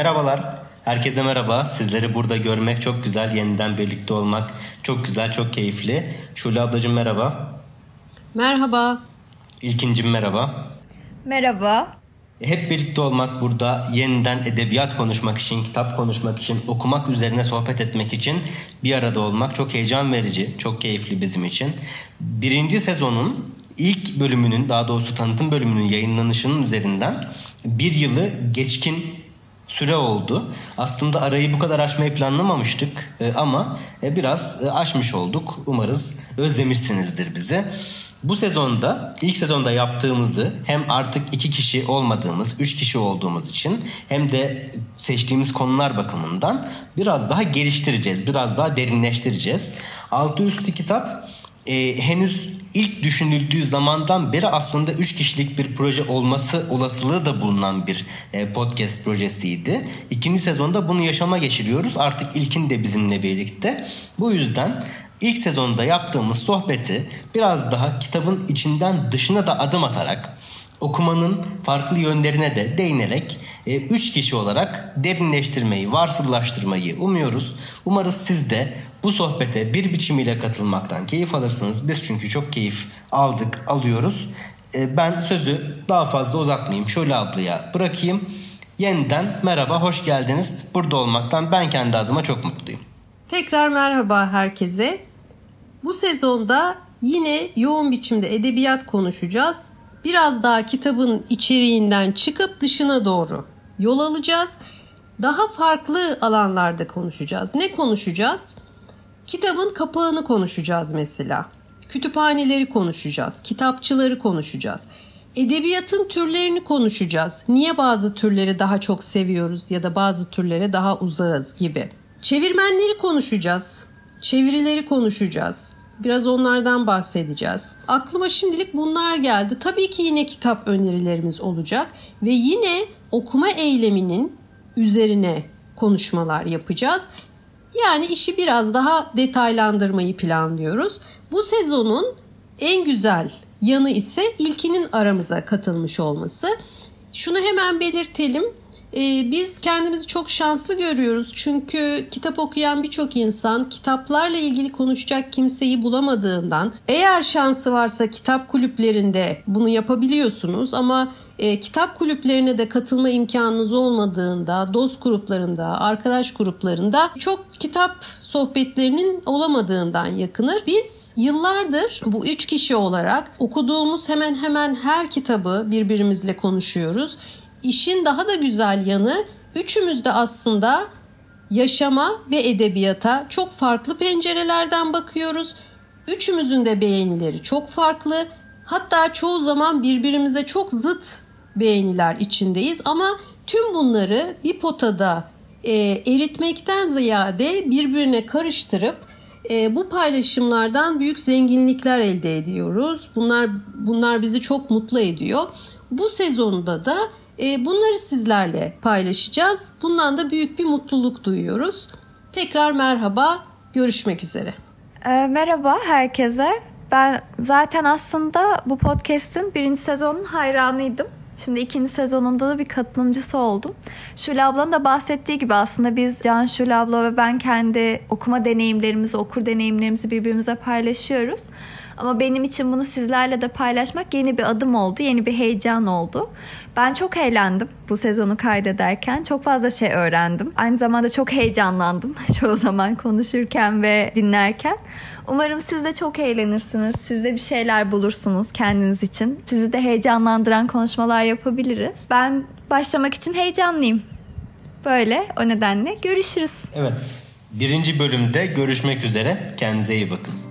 Merhabalar. Herkese merhaba. Sizleri burada görmek çok güzel. Yeniden birlikte olmak çok güzel, çok keyifli. Şule ablacığım merhaba. Merhaba. İlkincim merhaba. Merhaba. Hep birlikte olmak burada yeniden edebiyat konuşmak için, kitap konuşmak için, okumak üzerine sohbet etmek için bir arada olmak çok heyecan verici, çok keyifli bizim için. Birinci sezonun ilk bölümünün daha doğrusu tanıtım bölümünün yayınlanışının üzerinden bir yılı geçkin süre oldu. Aslında arayı bu kadar aşmayı planlamamıştık e, ama e, biraz e, aşmış olduk. Umarız özlemişsinizdir bizi. Bu sezonda ilk sezonda yaptığımızı hem artık iki kişi olmadığımız, üç kişi olduğumuz için hem de seçtiğimiz konular bakımından biraz daha geliştireceğiz, biraz daha derinleştireceğiz. Altı üstü kitap e, henüz ilk düşünüldüğü zamandan beri aslında 3 kişilik bir proje olması olasılığı da bulunan bir e, podcast projesiydi. İkinci sezonda bunu yaşama geçiriyoruz. Artık ilkin de bizimle birlikte. Bu yüzden ilk sezonda yaptığımız sohbeti biraz daha kitabın içinden dışına da adım atarak okumanın farklı yönlerine de değinerek e, üç kişi olarak derinleştirmeyi, varsıllaştırmayı umuyoruz. Umarız siz de bu sohbete bir biçimiyle katılmaktan keyif alırsınız. Biz çünkü çok keyif aldık, alıyoruz. E, ben sözü daha fazla uzatmayayım. Şöyle ablaya bırakayım. Yeniden merhaba, hoş geldiniz. Burada olmaktan ben kendi adıma çok mutluyum. Tekrar merhaba herkese. Bu sezonda yine yoğun biçimde edebiyat konuşacağız biraz daha kitabın içeriğinden çıkıp dışına doğru yol alacağız. Daha farklı alanlarda konuşacağız. Ne konuşacağız? Kitabın kapağını konuşacağız mesela. Kütüphaneleri konuşacağız. Kitapçıları konuşacağız. Edebiyatın türlerini konuşacağız. Niye bazı türleri daha çok seviyoruz ya da bazı türlere daha uzağız gibi. Çevirmenleri konuşacağız. Çevirileri konuşacağız. Biraz onlardan bahsedeceğiz. Aklıma şimdilik bunlar geldi. Tabii ki yine kitap önerilerimiz olacak ve yine okuma eyleminin üzerine konuşmalar yapacağız. Yani işi biraz daha detaylandırmayı planlıyoruz. Bu sezonun en güzel yanı ise ilkinin aramıza katılmış olması. Şunu hemen belirtelim. Ee, biz kendimizi çok şanslı görüyoruz. Çünkü kitap okuyan birçok insan kitaplarla ilgili konuşacak kimseyi bulamadığından eğer şansı varsa kitap kulüplerinde bunu yapabiliyorsunuz ama e, kitap kulüplerine de katılma imkanınız olmadığında, dost gruplarında, arkadaş gruplarında çok kitap sohbetlerinin olamadığından yakınır. Biz yıllardır bu üç kişi olarak okuduğumuz hemen hemen her kitabı birbirimizle konuşuyoruz. İşin daha da güzel yanı üçümüz de aslında yaşama ve edebiyata çok farklı pencerelerden bakıyoruz. Üçümüzün de beğenileri çok farklı. Hatta çoğu zaman birbirimize çok zıt beğeniler içindeyiz ama tüm bunları bir potada e, eritmekten ziyade birbirine karıştırıp e, bu paylaşımlardan büyük zenginlikler elde ediyoruz. Bunlar bunlar bizi çok mutlu ediyor. Bu sezonda da bunları sizlerle paylaşacağız. Bundan da büyük bir mutluluk duyuyoruz. Tekrar merhaba, görüşmek üzere. E, merhaba herkese. Ben zaten aslında bu podcast'in birinci sezonun hayranıydım. Şimdi ikinci sezonunda da bir katılımcısı oldum. Şule ablanın da bahsettiği gibi aslında biz Can Şule abla ve ben kendi okuma deneyimlerimizi, okur deneyimlerimizi birbirimize paylaşıyoruz. Ama benim için bunu sizlerle de paylaşmak yeni bir adım oldu, yeni bir heyecan oldu. Ben çok eğlendim bu sezonu kaydederken. Çok fazla şey öğrendim. Aynı zamanda çok heyecanlandım çoğu zaman konuşurken ve dinlerken. Umarım siz de çok eğlenirsiniz. Siz de bir şeyler bulursunuz kendiniz için. Sizi de heyecanlandıran konuşmalar yapabiliriz. Ben başlamak için heyecanlıyım. Böyle o nedenle görüşürüz. Evet. Birinci bölümde görüşmek üzere. Kendinize iyi bakın.